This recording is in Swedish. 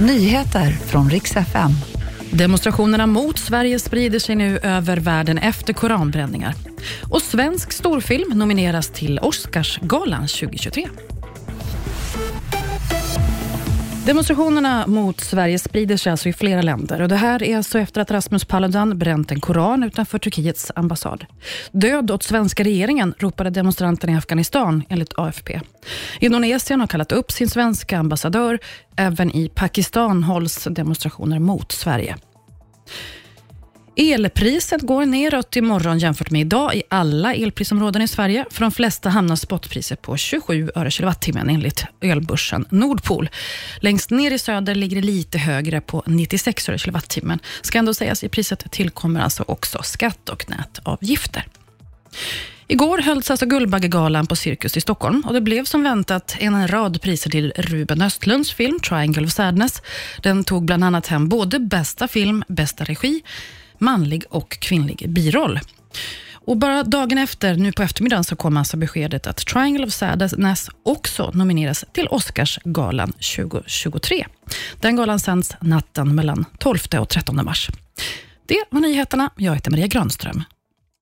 Nyheter från riks FM. Demonstrationerna mot Sverige sprider sig nu över världen efter koranbränningar. Och svensk storfilm nomineras till Oscarsgalan 2023. Demonstrationerna mot Sverige sprider sig alltså i flera länder. Och det här är alltså efter att Rasmus Paludan bränt en koran utanför Turkiets ambassad. Död åt svenska regeringen, ropade demonstranterna i Afghanistan enligt AFP. Indonesien har kallat upp sin svenska ambassadör. Även i Pakistan hålls demonstrationer mot Sverige. Elpriset går neråt imorgon jämfört med idag i alla elprisområden i Sverige. För de flesta hamnar spotpriset på 27 öre kilowattimmen enligt elbörsen Nordpol. Längst ner i söder ligger det lite högre på 96 öre kilowattimmen. Ska ändå sägas, i priset tillkommer alltså också skatt och nätavgifter. Igår hölls alltså Guldbaggegalan på Cirkus i Stockholm och det blev som väntat en rad priser till Ruben Östlunds film Triangle of Sadness. Den tog bland annat hem både bästa film, bästa regi, manlig och kvinnlig biroll. Och bara dagen efter, nu på eftermiddagen, så kom alltså beskedet att Triangle of Sadness också nomineras till Oscarsgalan 2023. Den galan sänds natten mellan 12 och 13 mars. Det var nyheterna. Jag heter Maria Granström.